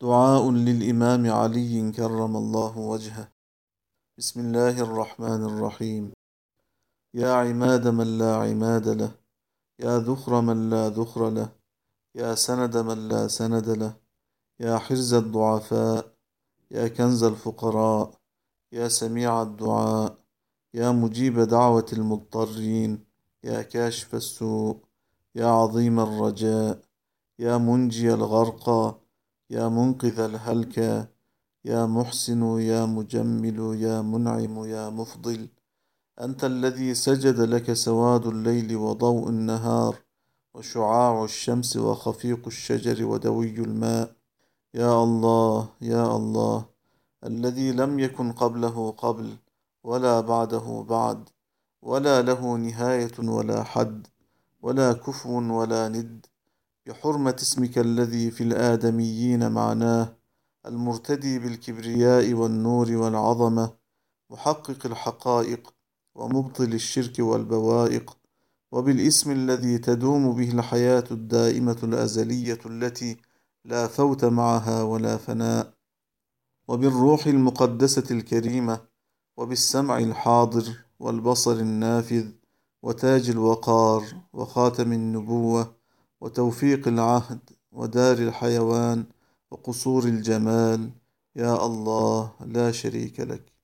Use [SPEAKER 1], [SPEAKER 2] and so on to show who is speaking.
[SPEAKER 1] دعاء للإمام علي كرم الله وجهه. بسم الله الرحمن الرحيم. يا عماد من لا عماد له يا ذخر من لا ذخر له يا سند من لا سند له يا حرز الضعفاء يا كنز الفقراء يا سميع الدعاء يا مجيب دعوة المضطرين يا كاشف السوء يا عظيم الرجاء يا منجي الغرقى يا منقذ الهلكى يا محسن يا مجمل يا منعم يا مفضل. أنت الذي سجد لك سواد الليل وضوء النهار وشعاع الشمس وخفيق الشجر ودوي الماء. يا الله يا الله الذي لم يكن قبله قبل ولا بعده بعد ولا له نهاية ولا حد ولا كفو ولا ند. بحرمة اسمك الذي في الآدميين معناه المرتدي بالكبرياء والنور والعظمة محقق الحقائق ومبطل الشرك والبوائق وبالاسم الذي تدوم به الحياة الدائمة الأزلية التي لا فوت معها ولا فناء وبالروح المقدسة الكريمة وبالسمع الحاضر والبصر النافذ وتاج الوقار وخاتم النبوة وتوفيق العهد ودار الحيوان وقصور الجمال. يا الله لا شريك لك.